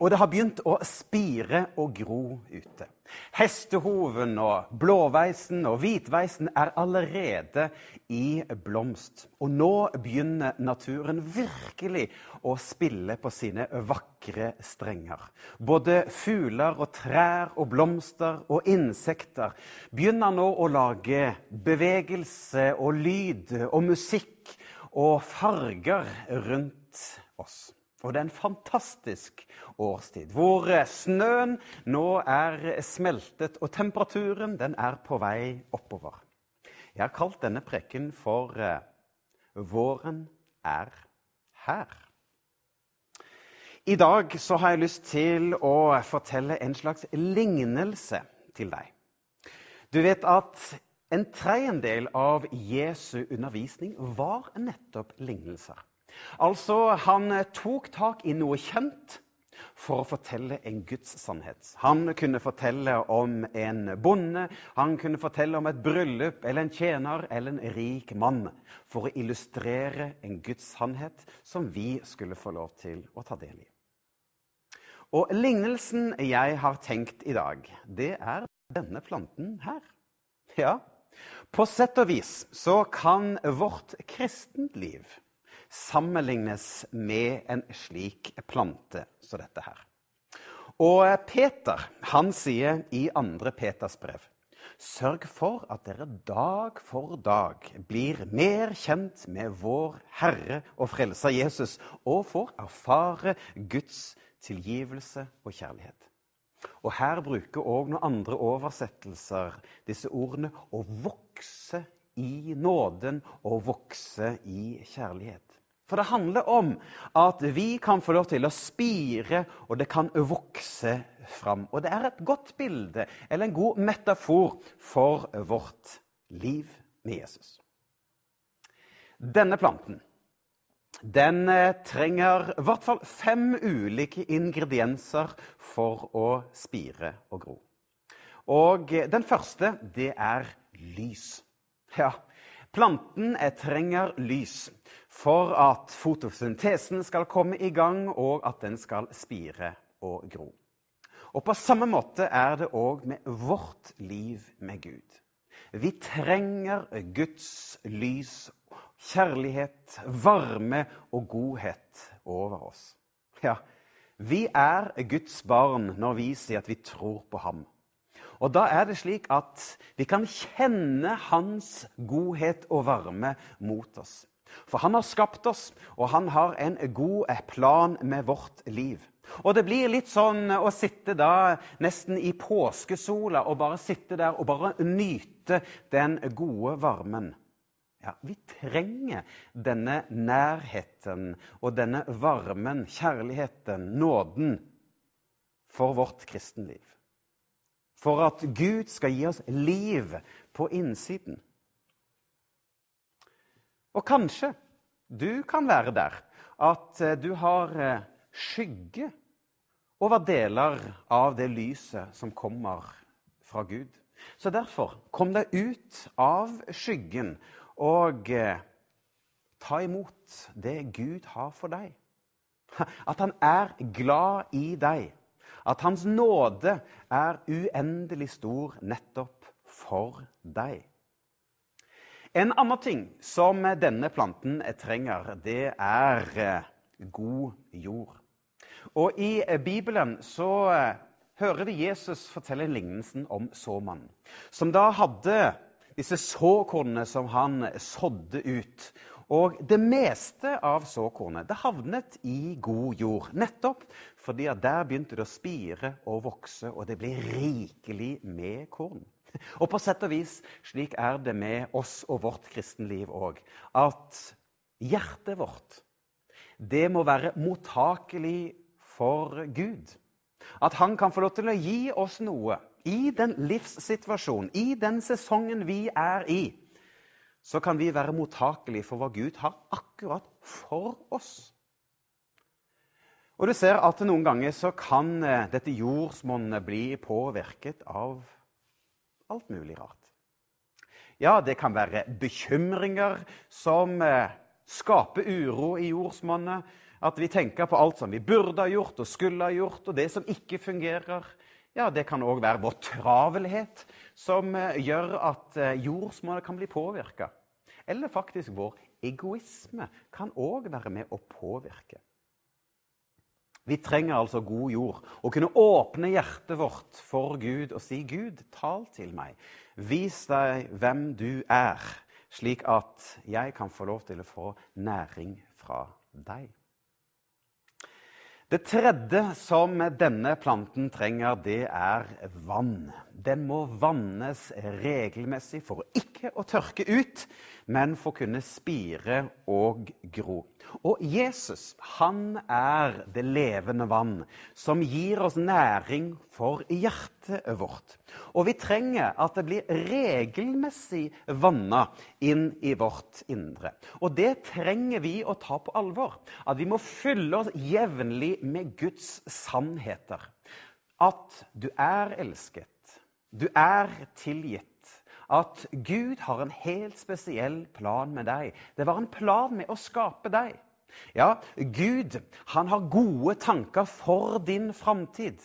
Og det har begynt å spire og gro ute. Hestehoven og blåveisen og hvitveisen er allerede i blomst. Og nå begynner naturen virkelig å spille på sine vakre strenger. Både fugler og trær og blomster og insekter begynner nå å lage bevegelse og lyd og musikk og farger rundt oss. Og det er en fantastisk årstid, hvor snøen nå er smeltet, og temperaturen den er på vei oppover. Jeg har kalt denne preken for eh, 'Våren er her'. I dag så har jeg lyst til å fortelle en slags lignelse til deg. Du vet at en tredjedel av Jesu undervisning var nettopp lignelser. Altså, han tok tak i noe kjent for å fortelle en Guds sannhet. Han kunne fortelle om en bonde, han kunne fortelle om et bryllup eller en tjener eller en rik mann. For å illustrere en Guds sannhet som vi skulle få lov til å ta del i. Og lignelsen jeg har tenkt i dag, det er denne planten her. Ja, på sett og vis så kan vårt kristentliv sammenlignes med en slik plante som dette her. Og Peter han sier i andre Peters brev Sørg for at dere dag for dag blir mer kjent med vår Herre og Frelser Jesus, og får erfare Guds tilgivelse og kjærlighet. Og Her bruker òg noen andre oversettelser disse ordene 'å vokse i nåden' og 'vokse i kjærlighet'. For det handler om at vi kan få lov til å spire, og det kan vokse fram. Og det er et godt bilde, eller en god metafor, for vårt liv med Jesus. Denne planten den eh, trenger i hvert fall fem ulike ingredienser for å spire og gro. Og eh, den første, det er lys. Ja, planten eh, trenger lys for at fotosyntesen skal komme i gang, og at den skal spire og gro. Og På samme måte er det òg med vårt liv med Gud. Vi trenger Guds lys, kjærlighet, varme og godhet over oss. Ja, vi er Guds barn når vi sier at vi tror på ham. Og da er det slik at vi kan kjenne hans godhet og varme mot oss. For han har skapt oss, og han har en god plan med vårt liv. Og det blir litt sånn å sitte da nesten i påskesola og bare sitte der og bare nyte den gode varmen. Ja, Vi trenger denne nærheten og denne varmen, kjærligheten, nåden for vårt kristenliv. For at Gud skal gi oss liv på innsiden. Og kanskje du kan være der at eh, du har eh, skygge over deler av det lyset som kommer fra Gud. Så derfor, kom deg ut av skyggen og eh, ta imot det Gud har for deg. At han er glad i deg. At hans nåde er uendelig stor nettopp for deg. En annen ting som denne planten trenger, det er eh, god jord. Og I eh, Bibelen så eh, hører vi Jesus fortelle lignelsen om såmannen, som da hadde disse såkornene som han sådde ut. Og det meste av såkornet det havnet i god jord. Nettopp fordi at der begynte det å spire og vokse, og det ble rikelig med korn. Og på sett og vis slik er det med oss og vårt kristenliv òg. At hjertet vårt, det må være mottakelig for Gud. At han kan få lov til å gi oss noe i den livssituasjonen, i den sesongen vi er i. Så kan vi være mottakelige for hva Gud har akkurat for oss. Og du ser at noen ganger så kan eh, dette jordsmonnet bli påvirket av alt mulig rart. Ja, det kan være bekymringer som eh, skaper uro i jordsmonnet. At vi tenker på alt som vi burde ha gjort og skulle ha gjort, og det som ikke fungerer. Ja, Det kan òg være vår travelhet som eh, gjør at jordsmonnet kan bli påvirka. Eller faktisk vår egoisme kan òg være med å påvirke. Vi trenger altså god jord. Å kunne åpne hjertet vårt for Gud og si, 'Gud, tal til meg. Vis deg hvem du er', slik at jeg kan få lov til å få næring fra deg. Det tredje som denne planten trenger, det er vann. Den må vannes regelmessig for ikke å tørke ut, men for å kunne spire og gro. Og Jesus han er det levende vann som gir oss næring for hjertet vårt. Og vi trenger at det blir regelmessig vanna inn i vårt indre. Og det trenger vi å ta på alvor. At vi må fylle oss jevnlig med Guds sannheter. At du er elsket, du er tilgitt. At Gud har en helt spesiell plan med deg. Det var en plan med å skape deg. Ja, Gud han har gode tanker for din framtid.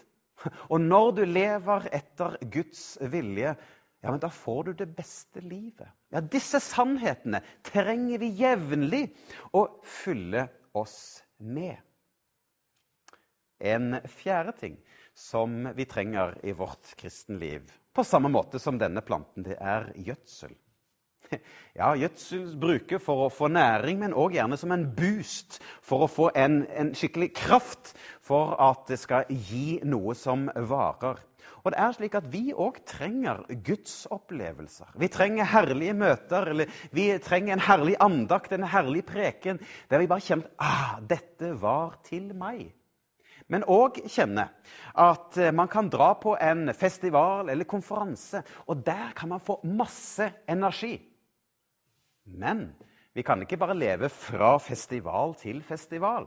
Og når du lever etter Guds vilje, ja, men da får du det beste livet. Ja, Disse sannhetene trenger vi jevnlig å fylle oss med. En fjerde ting som vi trenger i vårt kristenliv, på samme måte som denne planten, det er gjødsel. Ja, gjødsel bruker for å få næring, men òg gjerne som en boost for å få en, en, skikkelig kraft for at det skal gi noe som varer. Og det er slik at Vi òg trenger gudsopplevelser. Vi trenger herlige møter, eller vi trenger en herlig andakt, en herlig preken, der vi bare kjenner ah, dette var til meg. Men òg kjenne at eh, man kan dra på en festival eller konferanse, og der kan man få masse energi. Men vi kan ikke bare leve fra festival til festival.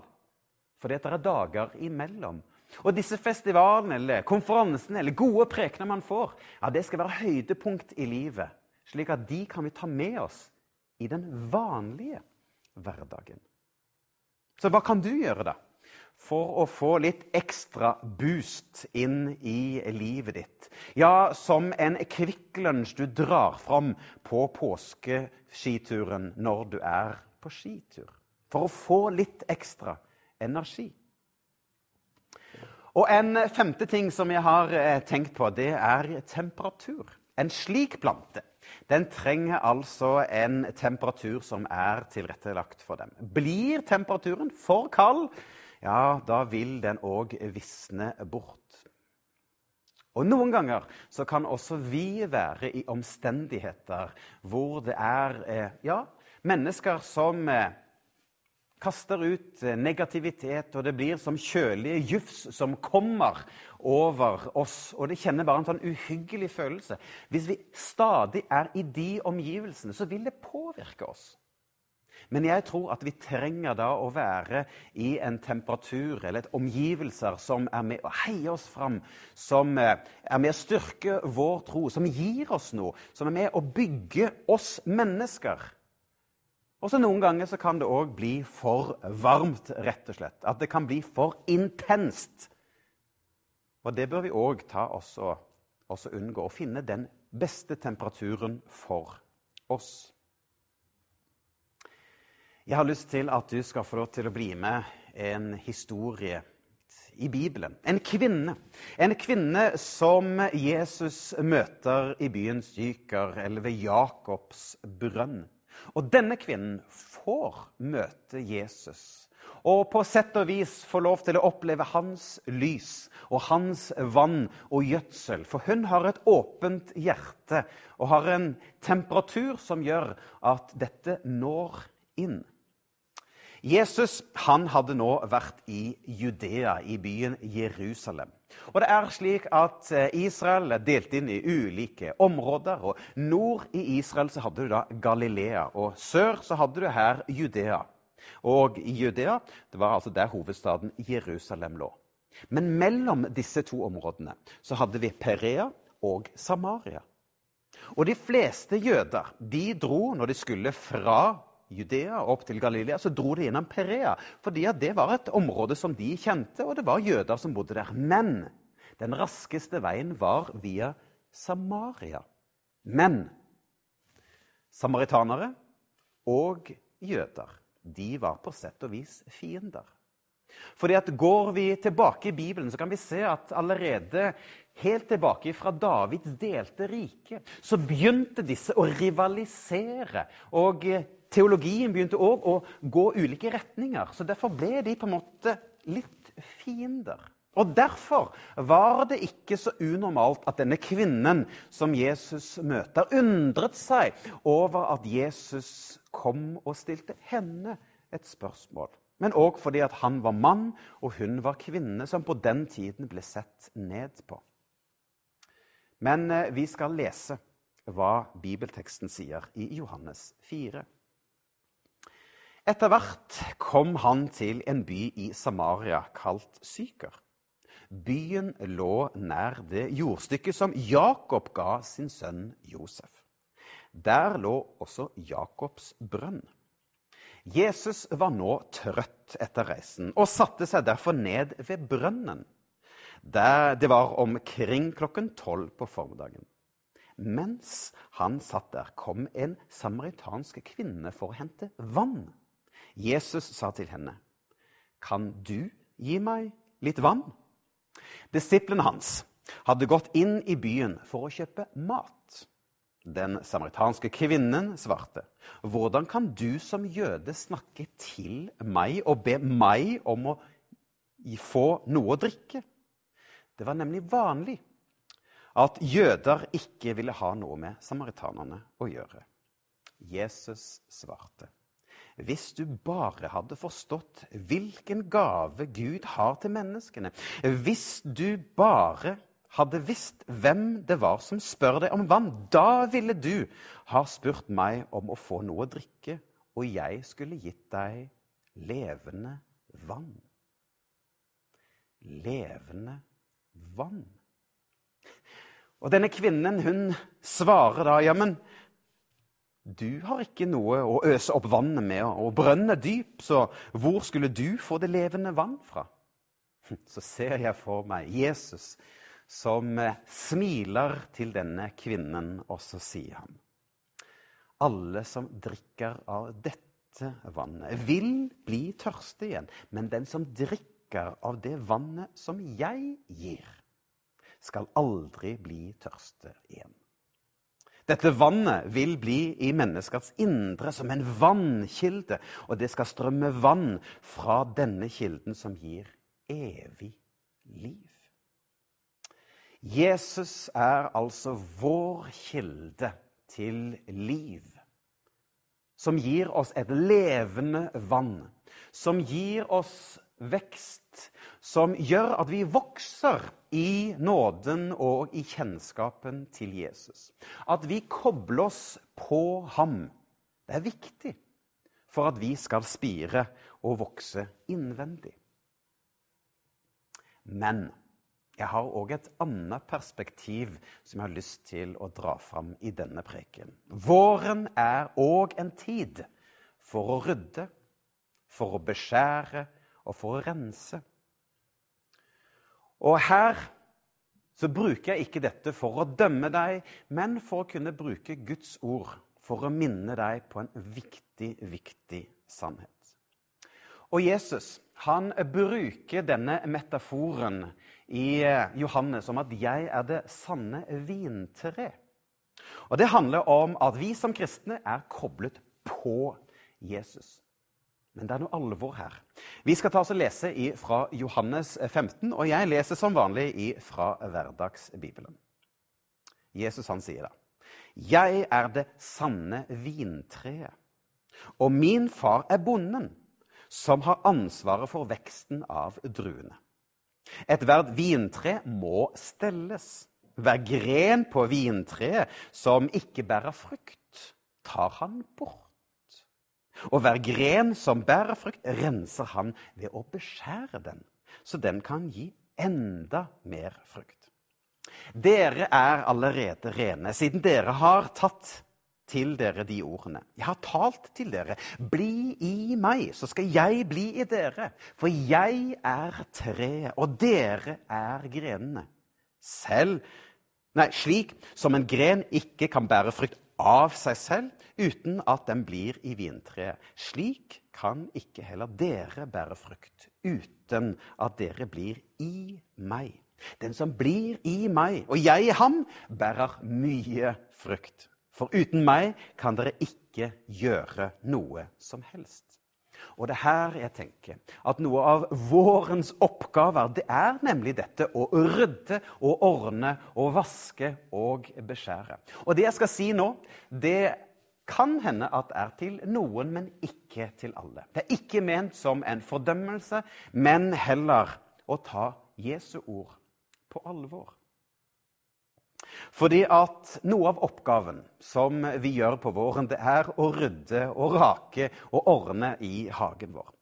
For det er dager imellom. Og disse festivalene eller konferansene eller gode prekener man får, ja, det skal være høydepunkt i livet. Slik at de kan vi ta med oss i den vanlige hverdagen. Så hva kan du gjøre, da? For å få litt ekstra boost inn i livet ditt. Ja, som en Kvikk Lunsj du drar fram på påskeskituren når du er på skitur. For å få litt ekstra energi. Og en femte ting som jeg har eh, tenkt på, det er temperatur. En slik plante den trenger altså en temperatur som er tilrettelagt for dem. Blir temperaturen for kald, ja, da vil den òg visne bort. Og Noen ganger så kan også vi være i omstendigheter hvor det er eh, ja, mennesker som eh, kaster ut eh, negativitet, og det blir som kjølige jufs som kommer over oss. Og det kjenner bare en sånn uhyggelig følelse. Hvis vi stadig er i de omgivelsene, så vil det påvirke oss. Men jeg tror at vi trenger da å være i en temperatur eller et omgivelser som er med å heie oss fram, som eh, er med å styrke vår tro, som gir oss noe, som er med å bygge oss mennesker. Og så Noen ganger så kan det òg bli for varmt, rett og slett. At det kan bli for intenst. Og det bør vi òg ta oss og, unngå. Å finne den beste temperaturen for oss. Jeg har lyst til at du skal få lov til å bli med en historie i Bibelen. En kvinne. En kvinne som Jesus møter i byen Syker, eller ved Jakobs brønn. Og denne kvinnen får møte Jesus. Og på sett og vis få lov til å oppleve hans lys og hans vann og gjødsel. For hun har et åpent hjerte og har en temperatur som gjør at dette når inn. Jesus han hadde nå vært i Judea, i byen Jerusalem. Og det er slik at eh, Israel er delt inn i ulike områder. og Nord i Israel så hadde du da Galilea, og sør så hadde du her Judea. Og i Judea det var altså der hovedstaden Jerusalem lå. Men mellom disse to områdene så hadde vi Perea og Samaria. Og de fleste jøder de dro når de skulle fra Judea opp til Galilea, så dro de innom Perea. Fordi det var et område som de kjente, og det var jøder som bodde der. Men den raskeste veien var via Samaria. Men samaritanere og jøder de var på sett og vis fiender. Fordi at Går vi tilbake i Bibelen, så kan vi se at allerede helt tilbake fra Davids delte rike, så begynte disse å rivalisere. Og teologien begynte òg å gå ulike retninger. Så derfor ble de på en måte litt fiender. Og Derfor var det ikke så unormalt at denne kvinnen som Jesus møter, undret seg over at Jesus kom og stilte henne et spørsmål. Men òg fordi at han var mann og hun var kvinne, som på den tiden ble sett ned på. Men eh, vi skal lese hva bibelteksten sier i Johannes 4. Etter hvert kom han til en by i Samaria kalt Syker. Byen lå nær det jordstykket som Jakob ga sin sønn Josef. Der lå også Jakobs brønn. Jesus var nå trøtt etter reisen og satte seg derfor ned ved brønnen. det var omkring klokken tolv på formiddagen. Mens han satt der, kom en samaritansk kvinne for å hente vann. Jesus sa til henne, 'Kan du gi meg litt vann?' Disiplene hans hadde gått inn i byen for å kjøpe mat. Den samaritanske kvinnen svarte, 'Hvordan kan du som jøde snakke til meg og be meg om å få noe å drikke?' Det var nemlig vanlig at jøder ikke ville ha noe med samaritanerne å gjøre. Jesus svarte, hvis du bare hadde forstått hvilken gave Gud har til menneskene, hvis du bare hadde visst hvem det var som spør deg om vann, da ville du ha spurt meg om å få noe å drikke, og jeg skulle gitt deg levende vann. Levende vann. Og denne kvinnen hun svarer da ja, men du har ikke noe å øse opp vannet med, og brønnen er dyp, så hvor skulle du få det levende vann fra? Så ser jeg for meg Jesus som eh, smiler til denne kvinnen, og så sier han Alle som drikker av dette vannet, vil bli tørste igjen, men den som drikker av det vannet som jeg gir, skal aldri bli tørste igjen. Dette vannet vil bli i menneskets indre som en vannkilde, og det skal strømme vann fra denne kilden som gir evig liv. Jesus er altså vår kilde til liv, som gir oss et levende vann, som gir oss vekst som gjør at vi vokser i nåden og i kjennskapen til Jesus. At vi kobler oss på ham. Det er viktig for at vi skal spire og vokse innvendig. Men jeg har òg et annet perspektiv som jeg har lyst til å dra fram i denne preken. Våren er òg en tid for å rydde, for å beskjære og for å rense. Og her så bruker jeg ikke dette for å dømme deg, men for å kunne bruke Guds ord for å minne deg på en viktig, viktig sannhet. Og Jesus han bruker denne metaforen i Johannes om at 'jeg er det sanne vintre'. Og Det handler om at vi som kristne er koblet på Jesus. Men det er noe alvor her. Vi skal ta oss og lese fra Johannes 15, og jeg leser som vanlig fra Hverdagsbibelen. Jesus han sier da, 'Jeg er det sanne vintreet, og min far er bonden.' Som har ansvaret for veksten av druene. Ethvert vintre må stelles. Hver gren på vintreet som ikke bærer frukt, tar han bort. Og hver gren som bærer frukt, renser han ved å beskjære den, så den kan gi enda mer frukt. Dere er allerede rene, siden dere har tatt til dere de ordene. Jeg har talt til dere. Bli i meg, så skal jeg bli i dere. For jeg er treet, og dere er grenene. Selv Nei, slik som en gren ikke kan bære frukt av seg selv uten at den blir i vintreet. Slik kan ikke heller dere bære frukt uten at dere blir i meg. Den som blir i meg, og jeg i ham, bærer mye frukt. For uten meg kan dere ikke gjøre noe som helst. Og det er her jeg tenker at noe av vårens oppgaver det er nemlig dette å rydde og ordne og vaske og beskjære. Og det jeg skal si nå, det kan hende at er til noen, men ikke til alle. Det er ikke ment som en fordømmelse, men heller å ta Jesu ord på alvor. Fordi at noe av oppgaven som vi gjør på våren, det er å rydde og rake og ordne i hagen vår.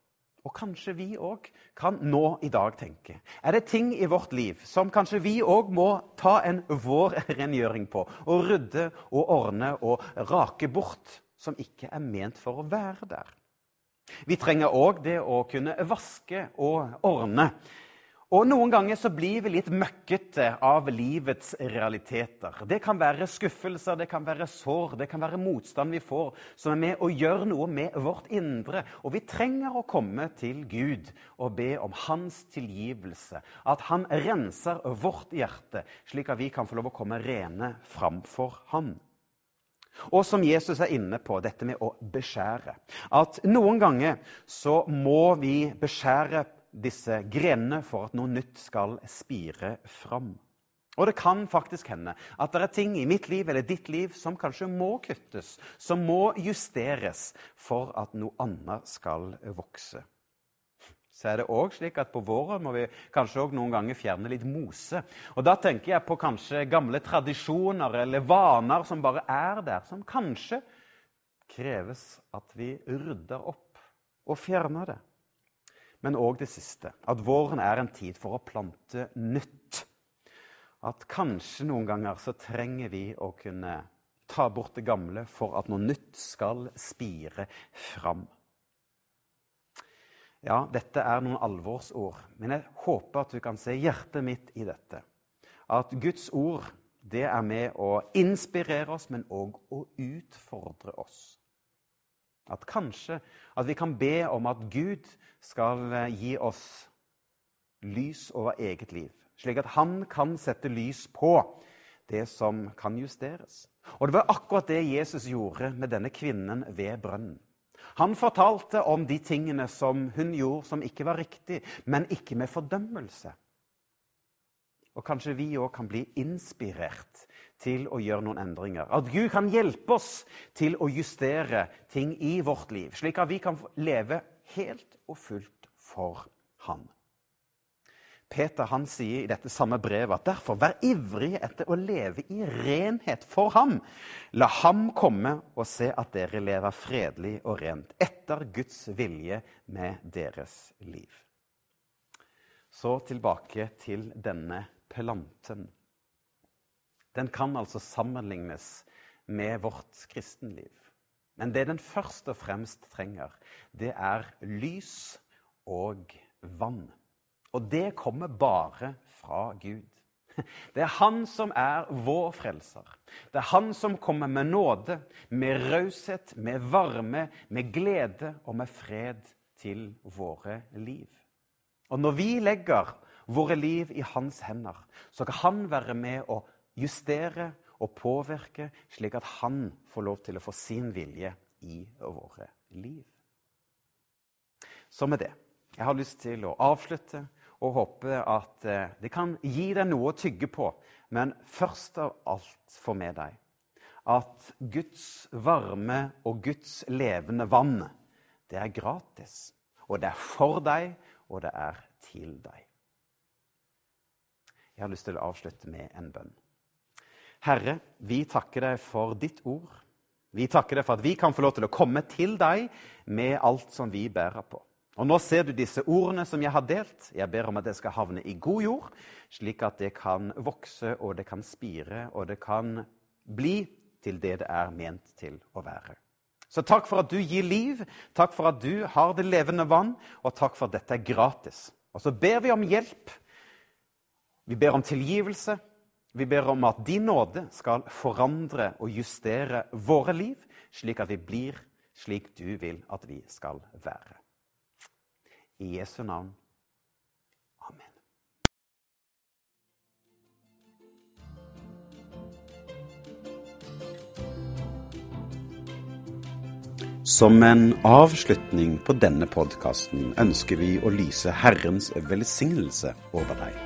Og kanskje vi òg kan nå i dag tenke Er det ting i vårt liv som kanskje vi òg må ta en vårrengjøring på? Og rydde og ordne og rake bort, som ikke er ment for å være der? Vi trenger òg det å kunne vaske og ordne og Noen ganger så blir vi litt møkkete av livets realiteter. Det kan være skuffelser, det kan være sår, det kan være motstand vi får, som er med å gjøre noe med vårt indre. Og vi trenger å komme til Gud og be om hans tilgivelse. At han renser vårt hjerte, slik at vi kan få lov å komme rene framfor han. Og som Jesus er inne på, dette med å beskjære. At noen ganger så må vi beskjære disse grenene for at noe nytt skal spire fram. Og det kan faktisk hende at det er ting i mitt liv eller ditt liv som kanskje må kuttes, som må justeres for at noe annet skal vokse. Så er det også slik at På våren må vi kanskje òg noen ganger fjerne litt mose. Og Da tenker jeg på kanskje gamle tradisjoner eller vaner som bare er der, som kanskje kreves at vi rydder opp og fjerner det men òg det siste. At våren er en tid for å plante nytt. At kanskje noen ganger så trenger vi å kunne ta bort det gamle for at noe nytt skal spire fram. Ja, dette er noen alvorsord, men jeg håper at du kan se hjertet mitt i dette. At Guds ord det er med å inspirere oss, men òg å utfordre oss. At kanskje at vi kan be om at Gud skal eh, gi oss lys over eget liv, slik at han kan sette lys på det som kan justeres. Og Det var akkurat det Jesus gjorde med denne kvinnen ved brønnen. Han fortalte om de tingene som hun gjorde som ikke var riktig, men ikke med fordømmelse. Og kanskje vi òg kan bli inspirert til å gjøre noen endringer. At Gud kan hjelpe oss til å justere ting i vårt liv, slik at vi kan leve helt og fullt for Han. Peter han sier i dette samme brevet at derfor vær ivrig etter å leve i renhet for ham. La ham komme og se at dere lever fredelig og rent etter Guds vilje med deres liv. Så tilbake til denne planten. Den kan altså sammenlignes med vårt kristenliv. Men det den først og fremst trenger, det er lys og vann. Og det kommer bare fra Gud. Det er Han som er vår frelser. Det er Han som kommer med nåde, med raushet, med varme, med glede og med fred til våre liv. Og når vi legger våre liv i hans hender, så kan han være med å justere og påvirke, slik at han får lov til å få sin vilje i våre liv. Så med det Jeg har lyst til å avslutte og håpe at eh, det kan gi deg noe å tygge på, men først av alt få med deg at Guds varme og Guds levende vann, det er gratis. og det er for deg, og det er til deg. Jeg har lyst til å avslutte med en bønn. Herre, vi takker deg for ditt ord. Vi takker deg for at vi kan få lov til å komme til deg med alt som vi bærer på. Og Nå ser du disse ordene som jeg har delt. Jeg ber om at det skal havne i god jord, slik at det kan vokse, og det kan spire, og det kan bli til det det er ment til å være. Så takk for at du gir liv, takk for at du har det levende vann, og takk for at dette er gratis. Og så ber vi om hjelp. Vi ber om tilgivelse. Vi ber om at din nåde skal forandre og justere våre liv, slik at vi blir slik du vil at vi skal være. I Jesu navn. Amen. Som en avslutning på denne podkasten ønsker vi å lyse Herrens velsignelse over deg.